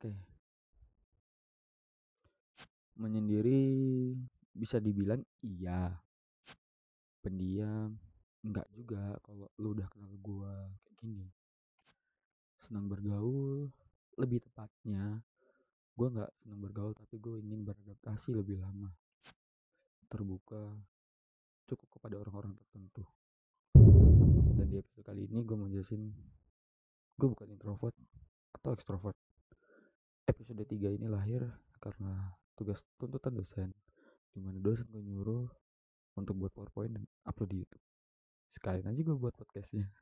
Oke. Menyendiri bisa dibilang iya. Pendiam enggak juga kalau lu udah kenal gua kayak gini. Senang bergaul lebih tepatnya gua nggak senang bergaul tapi gue ingin beradaptasi lebih lama terbuka cukup kepada orang-orang tertentu dan di episode kali ini gue mau jelasin gue bukan introvert atau ekstrovert 3 ini lahir karena tugas tuntutan dosen di mana dosen gue nyuruh untuk buat powerpoint dan upload di youtube. Sekalian aja gue buat podcastnya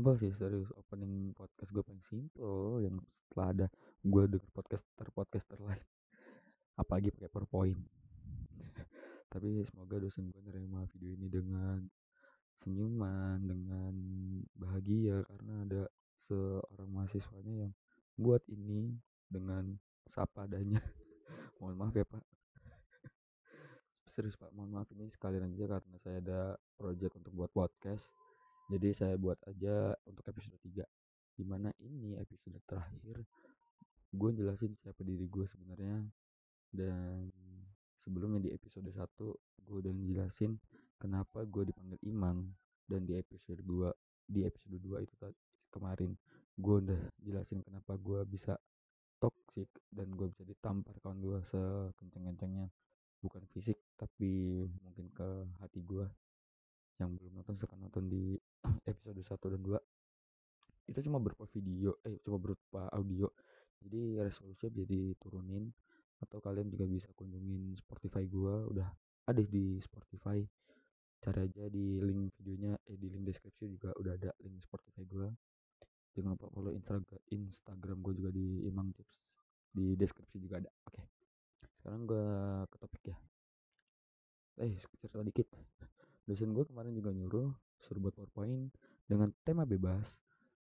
simple sih serius. Opening podcast gue paling simple yang setelah ada gue denger podcaster podcaster lain. Apalagi pakai powerpoint. Tapi semoga dosen gue nerima video ini dengan senyuman dengan bahagia karena ada seorang mahasiswanya yang buat ini dengan sapa adanya. Mohon maaf ya pak. Serius pak. Mohon maaf ini sekalian aja karena saya ada project untuk buat podcast jadi saya buat aja untuk episode 3 di mana ini episode terakhir gue jelasin siapa diri gue sebenarnya. Dan sebelumnya di episode 1 gue udah ngejelasin kenapa gue dipanggil Imang dan di episode 2 di episode 2 itu kemarin gue udah jelasin kenapa gue bisa toxic dan gue bisa ditampar kawan gue sekenceng-kencengnya. Bukan fisik tapi mungkin ke hati gue yang belum nonton sekarang nonton di episode 1 dan 2 itu cuma berupa video eh cuma berupa audio. Jadi resolusinya bisa diturunin atau kalian juga bisa kunjungin Spotify gua udah ada di Spotify. Cari aja di link videonya eh di link deskripsi juga udah ada link Spotify gua. Jangan lupa follow Instagram Instagram gue juga di Imang Tips di deskripsi juga ada. Oke sekarang gua ke topik ya. Eh cerita dikit dosen gue kemarin juga nyuruh suruh powerpoint dengan tema bebas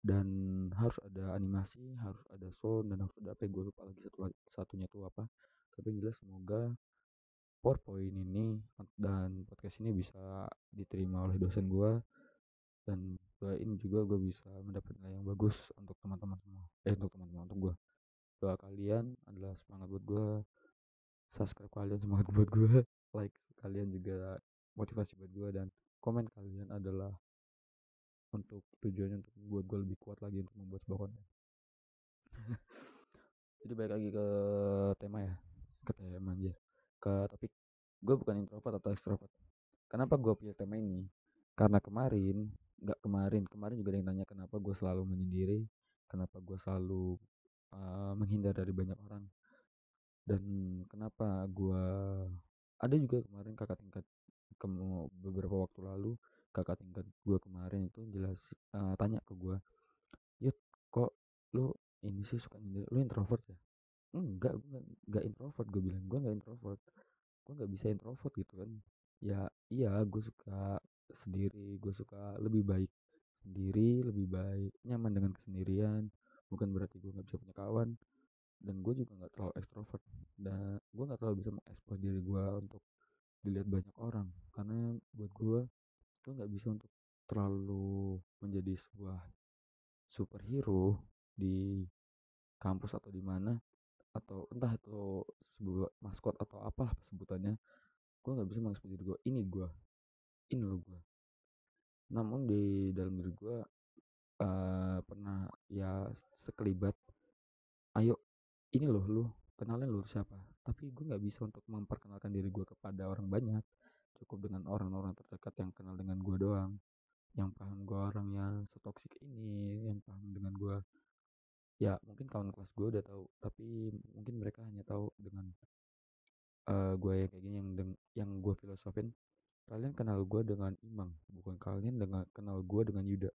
dan harus ada animasi harus ada sound dan harus ada apa gue lupa lagi satu satunya tuh apa. Tapi yang jelas semoga powerpoint ini dan podcast ini bisa diterima oleh dosen gue dan doain juga gue bisa mendapat nilai yang bagus untuk teman-teman semua. Eh untuk teman-teman untuk gue doa kalian adalah semangat buat gue subscribe kalian semangat buat gue like kalian juga motivasi buat gue dan komen kalian adalah untuk tujuannya untuk buat gue lebih kuat lagi untuk membuat sebuah konten. Jadi balik lagi ke tema ya ke tema aja. Ke topik gue bukan introvert atau extrovert. Kenapa gue pilih tema ini? Karena kemarin nggak kemarin kemarin juga ada yang nanya kenapa gue selalu menyendiri kenapa gue selalu uh, menghindar dari banyak orang. Dan kenapa gue ada juga kemarin kakak tingkat ke beberapa waktu lalu kakak tingkat gue kemarin itu jelas uh, tanya ke gue yuk kok lu ini sih suka nyindir lu introvert ya? Enggak gue enggak introvert gue bilang gue enggak introvert gue nggak bisa introvert gitu kan. Ya iya gue suka sendiri gue suka lebih baik sendiri lebih baik nyaman dengan kesendirian bukan berarti gue nggak bisa punya kawan. Dan gue juga nggak terlalu ekstrovert dan gue nggak terlalu bisa mengekspos diri gue untuk dilihat banyak orang. Karena buat gue gue nggak bisa untuk terlalu menjadi sebuah superhero di kampus atau di mana atau entah itu sebuah maskot atau apa sebutannya gue nggak bisa mengekspos diri gue ini gue ini lo gue namun di dalam diri gue uh, pernah ya sekelibat ayo ini loh lu kenalin lu siapa tapi gue nggak bisa untuk memperkenalkan diri gue kepada orang banyak. Cukup dengan orang-orang terdekat yang kenal dengan gue doang. Yang paham gue orang yang setoksik ini yang paham dengan gue ya mungkin kawan kelas gue udah tahu tapi mungkin mereka hanya tahu dengan uh, gue yang kayak gini yang yang gue filosofin. Kalian kenal gue dengan Imang bukan kalian dengan kenal gue dengan Yuda.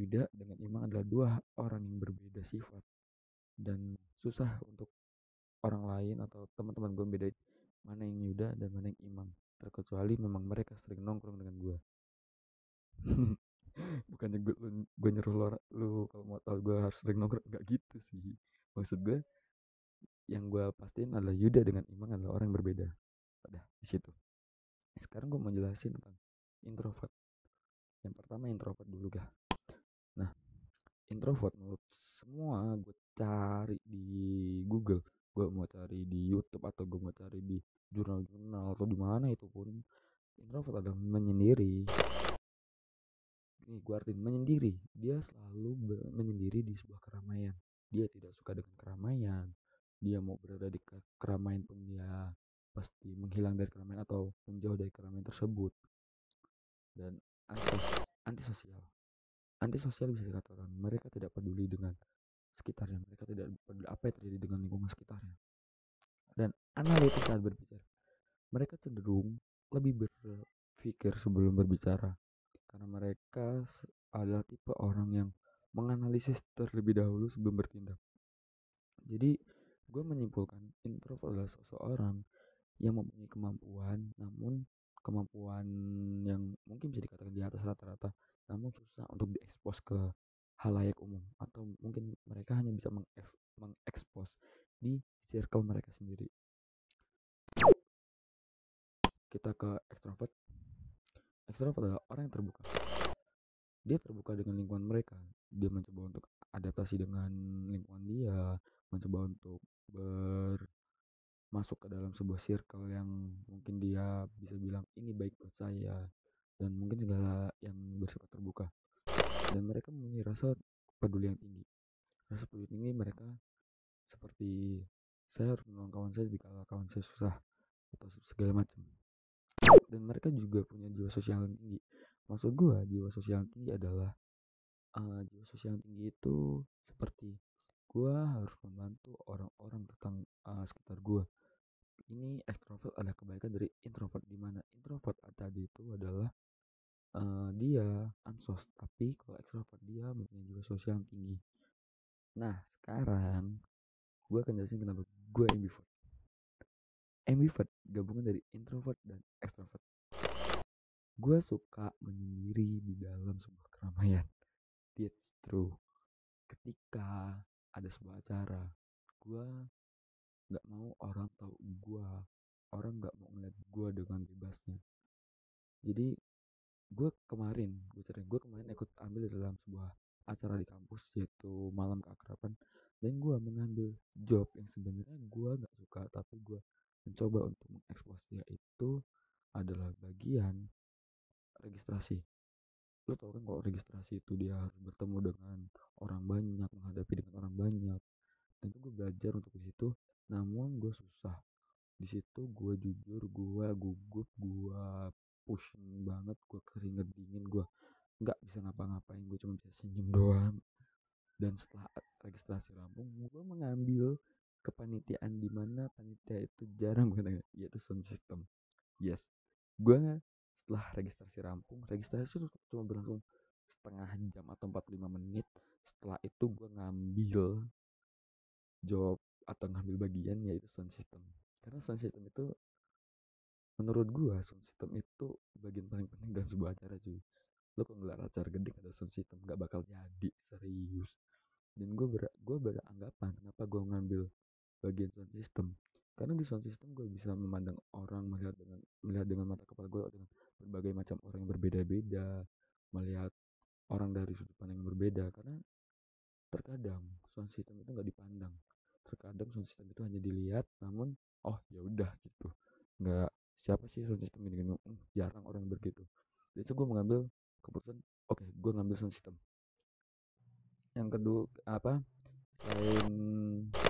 Yuda dengan Imang adalah dua orang yang berbeda sifat dan susah untuk orang lain atau teman-teman gue beda mana yang Yuda dan mana yang Imang terkecuali memang mereka sering nongkrong bukannya gue gue nyuruh lo lu kalau mau tahu gue harus sering nongkrong nggak gitu sih. Maksud gue yang gue pastiin adalah Yuda dengan Imang adalah orang yang berbeda. Pada di situ. Sekarang gue mau jelasin tentang introvert. Yang pertama introvert dulu gak nah introvert menurut semua gue cari di Google gue mau cari di YouTube atau gue mau cari di jurnal-jurnal atau di mana itu pun introvert adalah menyendiri. Ini gue artiin menyendiri. Dia selalu menyendiri di sebuah keramaian. Dia tidak suka dengan keramaian. Dia mau berada di keramaian pun dia pasti menghilang dari keramaian atau menjauh dari keramaian tersebut. Dan antisosial. Antisosial bisa dikatakan mereka tidak peduli dengan sekitarnya mereka tidak peduli apa yang terjadi dengan lingkungan sekitarnya. Dan analitis saat berbicara mereka cenderung lebih berpikir sebelum berbicara karena mereka adalah tipe orang yang menganalisis terlebih dahulu sebelum bertindak. Jadi gue menyimpulkan introvert adalah seseorang yang mempunyai kemampuan namun kemampuan yang mungkin bisa dikatakan di atas rata-rata namun susah untuk diekspos ke halayak umum atau mungkin mereka hanya bisa mengekspos di circle mereka sendiri kita ke ekstrovert ekstrovert adalah orang yang terbuka dia terbuka dengan lingkungan mereka dia mencoba untuk adaptasi dengan lingkungan dia mencoba untuk ber masuk ke dalam sebuah circle yang mungkin dia bisa bilang ini baik buat saya dan mungkin segala yang bersifat terbuka. Dan mereka mempunyai rasa peduli yang tinggi. Rasa peduli tinggi mereka seperti saya harus menolong kawan saya jika kawan saya susah atau segala macam. Dan mereka juga punya jiwa sosial yang tinggi. Maksud gua jiwa sosial yang tinggi adalah uh, jiwa sosial yang tinggi itu seperti gua harus membantu orang-orang tentang uh, sekitar gua ini ekstrovert adalah kebaikan dari introvert di mana introvert tadi itu adalah uh, dia ansos tapi kalau ekstrovert dia mempunyai jiwa sosial yang tinggi. Nah sekarang gue akan jelasin kenapa gue ambivert. Ambivert gabungan dari introvert dan ekstrovert. Gue suka menyendiri di dalam sebuah keramaian. That's true. Ketika ada sebuah acara gue nggak mau orang tahu gue orang nggak mau ngeliat gue dengan bebasnya. Jadi gue kemarin gue cerita gue kemarin ikut ambil dalam sebuah acara di kampus yaitu malam keakraban dan gue mengambil job yang sebenarnya gue nggak suka tapi gue mencoba untuk mengekspos. Dia itu adalah bagian registrasi. Lo tau kan kalau registrasi itu dia harus bertemu dengan orang banyak menghadapi dengan orang banyak. Dan itu gue belajar untuk di situ namun gue susah. Di situ gue jujur gue gugup gue pusing banget gue keringet dingin gue nggak bisa ngapa-ngapain gue cuma bisa senyum doang. Dan setelah registrasi Lampung gue mengambil kepanitiaan di mana panitia itu jarang banget yaitu sound system. Yes. Gue setelah registrasi rampung registrasi itu cuma berlangsung setengah jam atau 45 menit. Setelah itu gue ngambil job atau ngambil bagian yaitu sound system. Karena sound system itu menurut gua sound system itu bagian paling penting dalam sebuah acara cuy. Lo kalau ngelar acara gede ada sound system gak bakal jadi serius. Dan gue ber gue beranggapan kenapa gue ngambil bagian sound system. Karena di sound system gue bisa memandang orang melihat dengan melihat dengan mata kepala gue dengan berbagai macam orang yang berbeda-beda melihat orang dari sudut pandang yang berbeda. Karena terkadang sound system itu nggak dipandang terkadang sound system itu hanya dilihat namun oh ya udah gitu. Nggak siapa sih sound system ini? Hmm, jarang orang begitu jadi gue mengambil keputusan oke okay, gue ngambil sound system. Yang kedua apa selain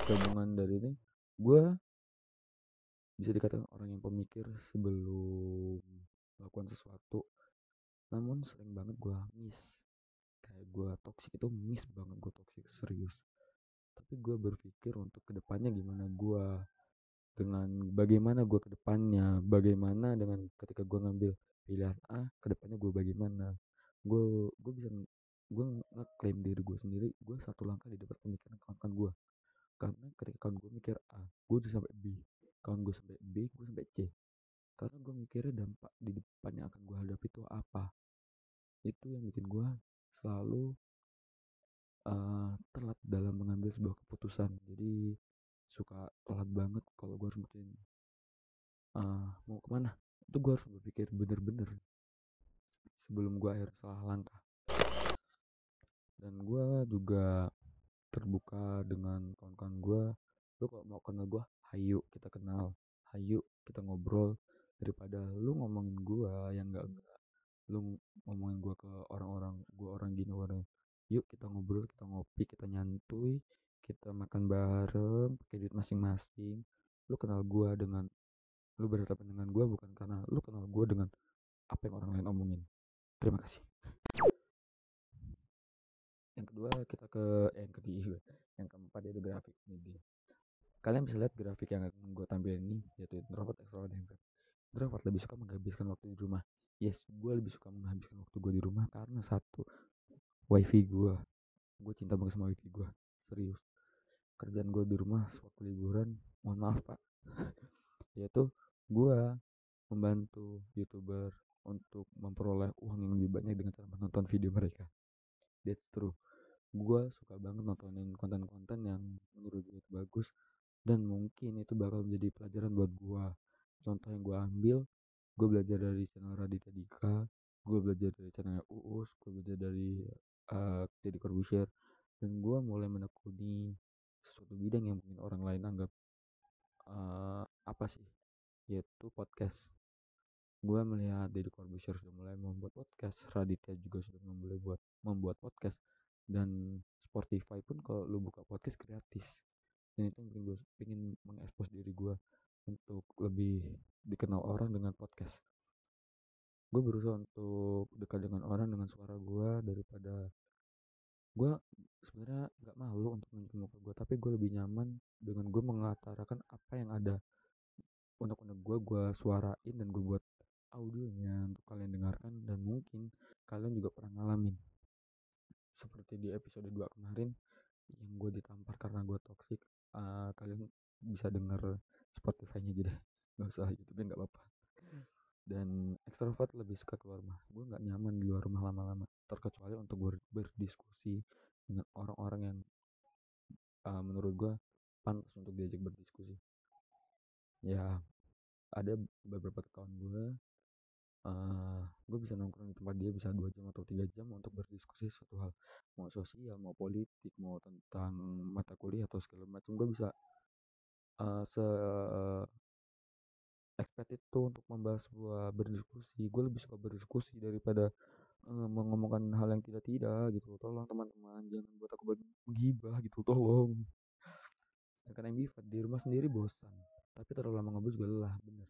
gabungan dari ini gue bisa dikatakan orang yang pemikir sebelum melakukan sesuatu namun sering banget gue miss. Kayak gue toxic itu miss banget gue toxic serius tapi gue berpikir untuk ke depannya gimana gue dengan bagaimana gue ke depannya bagaimana dengan ketika gue ngambil pilihan A ke depannya gue bagaimana. Gue gue bisa gue ngeklaim diri gue sendiri gue satu langkah di depan pemikiran kawan-kawan gue karena ketika kawan gue mikir A gue udah sampai B kawan gue sampai B gue sampai C. Karena gue mikirnya dampak di depan yang akan gue hadapi itu apa. Itu yang bikin gue selalu uh, telat dalam mengambil sebuah keputusan. Jadi suka telat banget kalau gue harus uh, mau ke mana. Itu gue harus berpikir bener-bener sebelum gue akhir salah langkah. Dan gue juga terbuka dengan kawan-kawan gue lu kok mau kenal gue hayu kita kenal. Hayu kita ngobrol. Daripada lu ngomongin gue yang enggak enggak lu ngomongin gue ke orang-orang gue orang gini orang yuk kita ngobrol kita ngopi kita nyantui kita makan bareng pakai duit masing-masing. Lu kenal gue dengan lu berhadapan dengan gue bukan karena lu kenal gue dengan apa yang orang lain omongin. Terima kasih. Yang kedua kita ke eh, yang ketiga yang keempat itu grafik media. Kalian bisa lihat grafik yang gue tampilin ini yaitu introvert extrovert dan introvert. Lebih suka menghabiskan waktu di rumah. Yes gue lebih suka menghabiskan waktu gue di rumah karena satu wifi gue gue cinta banget sama wifi gue serius. Kerjaan gue di rumah sewaktu liburan mohon maaf pak. Yaitu gue membantu youtuber untuk memperoleh uang yang lebih banyak dengan cara menonton video mereka. That's true. Gue suka banget nontonin konten-konten yang menurut gue itu bagus dan mungkin itu bakal menjadi pelajaran buat gue contoh yang gue ambil gue belajar dari channel Raditya Dika gue belajar dari channel Uus gue belajar dari uh, Deddy Corbuzier dan gue mulai menekuni sesuatu bidang yang mungkin orang lain anggap uh, apa sih yaitu podcast. Gue melihat Deddy Corbuzier sudah mulai membuat podcast Raditya juga sudah mulai buat membuat podcast dan Spotify pun kalau lu buka podcast gratis dan itu mungkin gue ingin mengekspos diri gue untuk lebih dikenal orang dengan podcast gue berusaha untuk dekat dengan orang dengan suara gue daripada gue sebenarnya nggak malu untuk menunjukin muka gue tapi gue lebih nyaman dengan gue mengatakan apa yang ada unek-unek gue gue suarain dan gue buat audionya untuk kalian dengarkan dan mungkin kalian juga pernah ngalamin. Seperti di episode 2 kemarin yang gue ditampar karena gue toxic uh, kalian bisa denger Spotify-nya aja deh. Nggak usah YouTube nggak apa-apa dan ekstrovert lebih suka keluar rumah. Gue nggak nyaman di luar rumah lama-lama terkecuali untuk ber berdiskusi dengan orang-orang yang uh, menurut gue pantas untuk diajak berdiskusi. Ya ada beberapa kawan gue uh, gue bisa nongkrong di tempat dia bisa dua jam atau tiga jam untuk berdiskusi suatu hal. Mau sosial mau politik mau tentang mata kuliah atau segala macam gue bisa uh, se itu untuk membahas sebuah berdiskusi. Gue lebih suka berdiskusi daripada uh, mengomongkan hal yang tidak tidak gitu. Tolong teman-teman jangan buat aku menggibah gitu tolong. Sedangkan ambivert di rumah sendiri bosan. Tapi terlalu lama ngobrol juga lelah bener.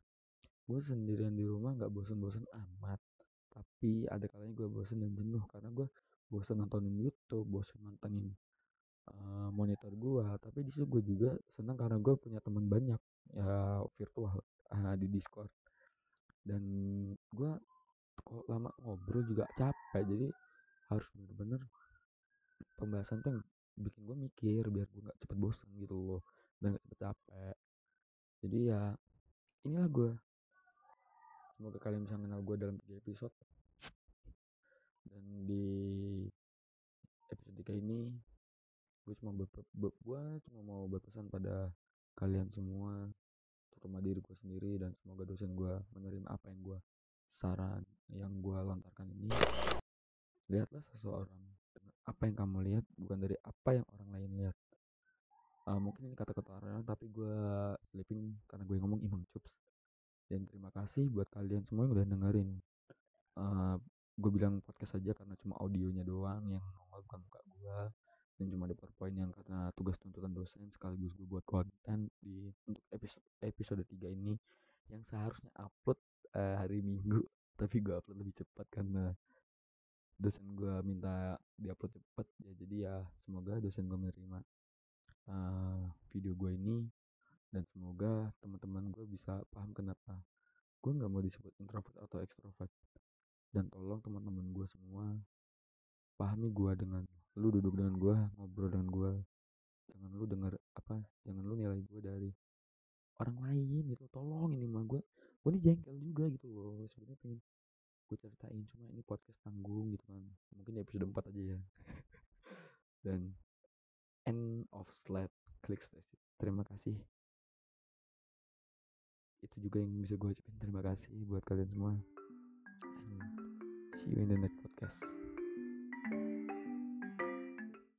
Gue sendirian di rumah nggak bosan-bosan amat. Tapi ada kalanya gue bosan dan jenuh karena gue bosan nontonin YouTube bosan mantengin uh, monitor gue tapi di situ gue juga senang karena gue punya teman banyak ya virtual uh, di Discord dan gue kok lama ngobrol juga capek jadi harus bener-bener pembahasan tuh bikin gue mikir biar gue nggak cepet bosan gitu loh dan gak cepet capek. Jadi ya inilah gue semoga kalian bisa kenal gue dalam tiga episode. Dan di episode 3 ini gue cuma ber, ber, gue cuma mau berpesan pada kalian semua terutama diri gue sendiri dan semoga dosen gue menerima apa yang gue saran yang gue lontarkan ini lihatlah seseorang apa yang kamu lihat bukan dari apa yang orang lain lihat. Uh, mungkin ini kata-kata orang tapi gue selipin karena gue ngomong imam cups. Dan terima kasih buat kalian semua yang udah dengerin. Uh, gue bilang podcast aja karena cuma audionya doang yang nongol bukan muka gue dan cuma ada powerpoint yang karena tugas tuntutan dosen sekaligus gue buat konten di untuk episode episode 3 ini yang seharusnya upload uh, hari minggu tapi gue lebih cepat karena dosen gue minta diupload cepat ya. Jadi ya semoga dosen gue menerima uh, video gue ini dan semoga teman-teman gue bisa paham kenapa gue nggak mau disebut introvert atau extrovert. Dan tolong teman-teman gue semua pahami gue dengan lu duduk dengan gue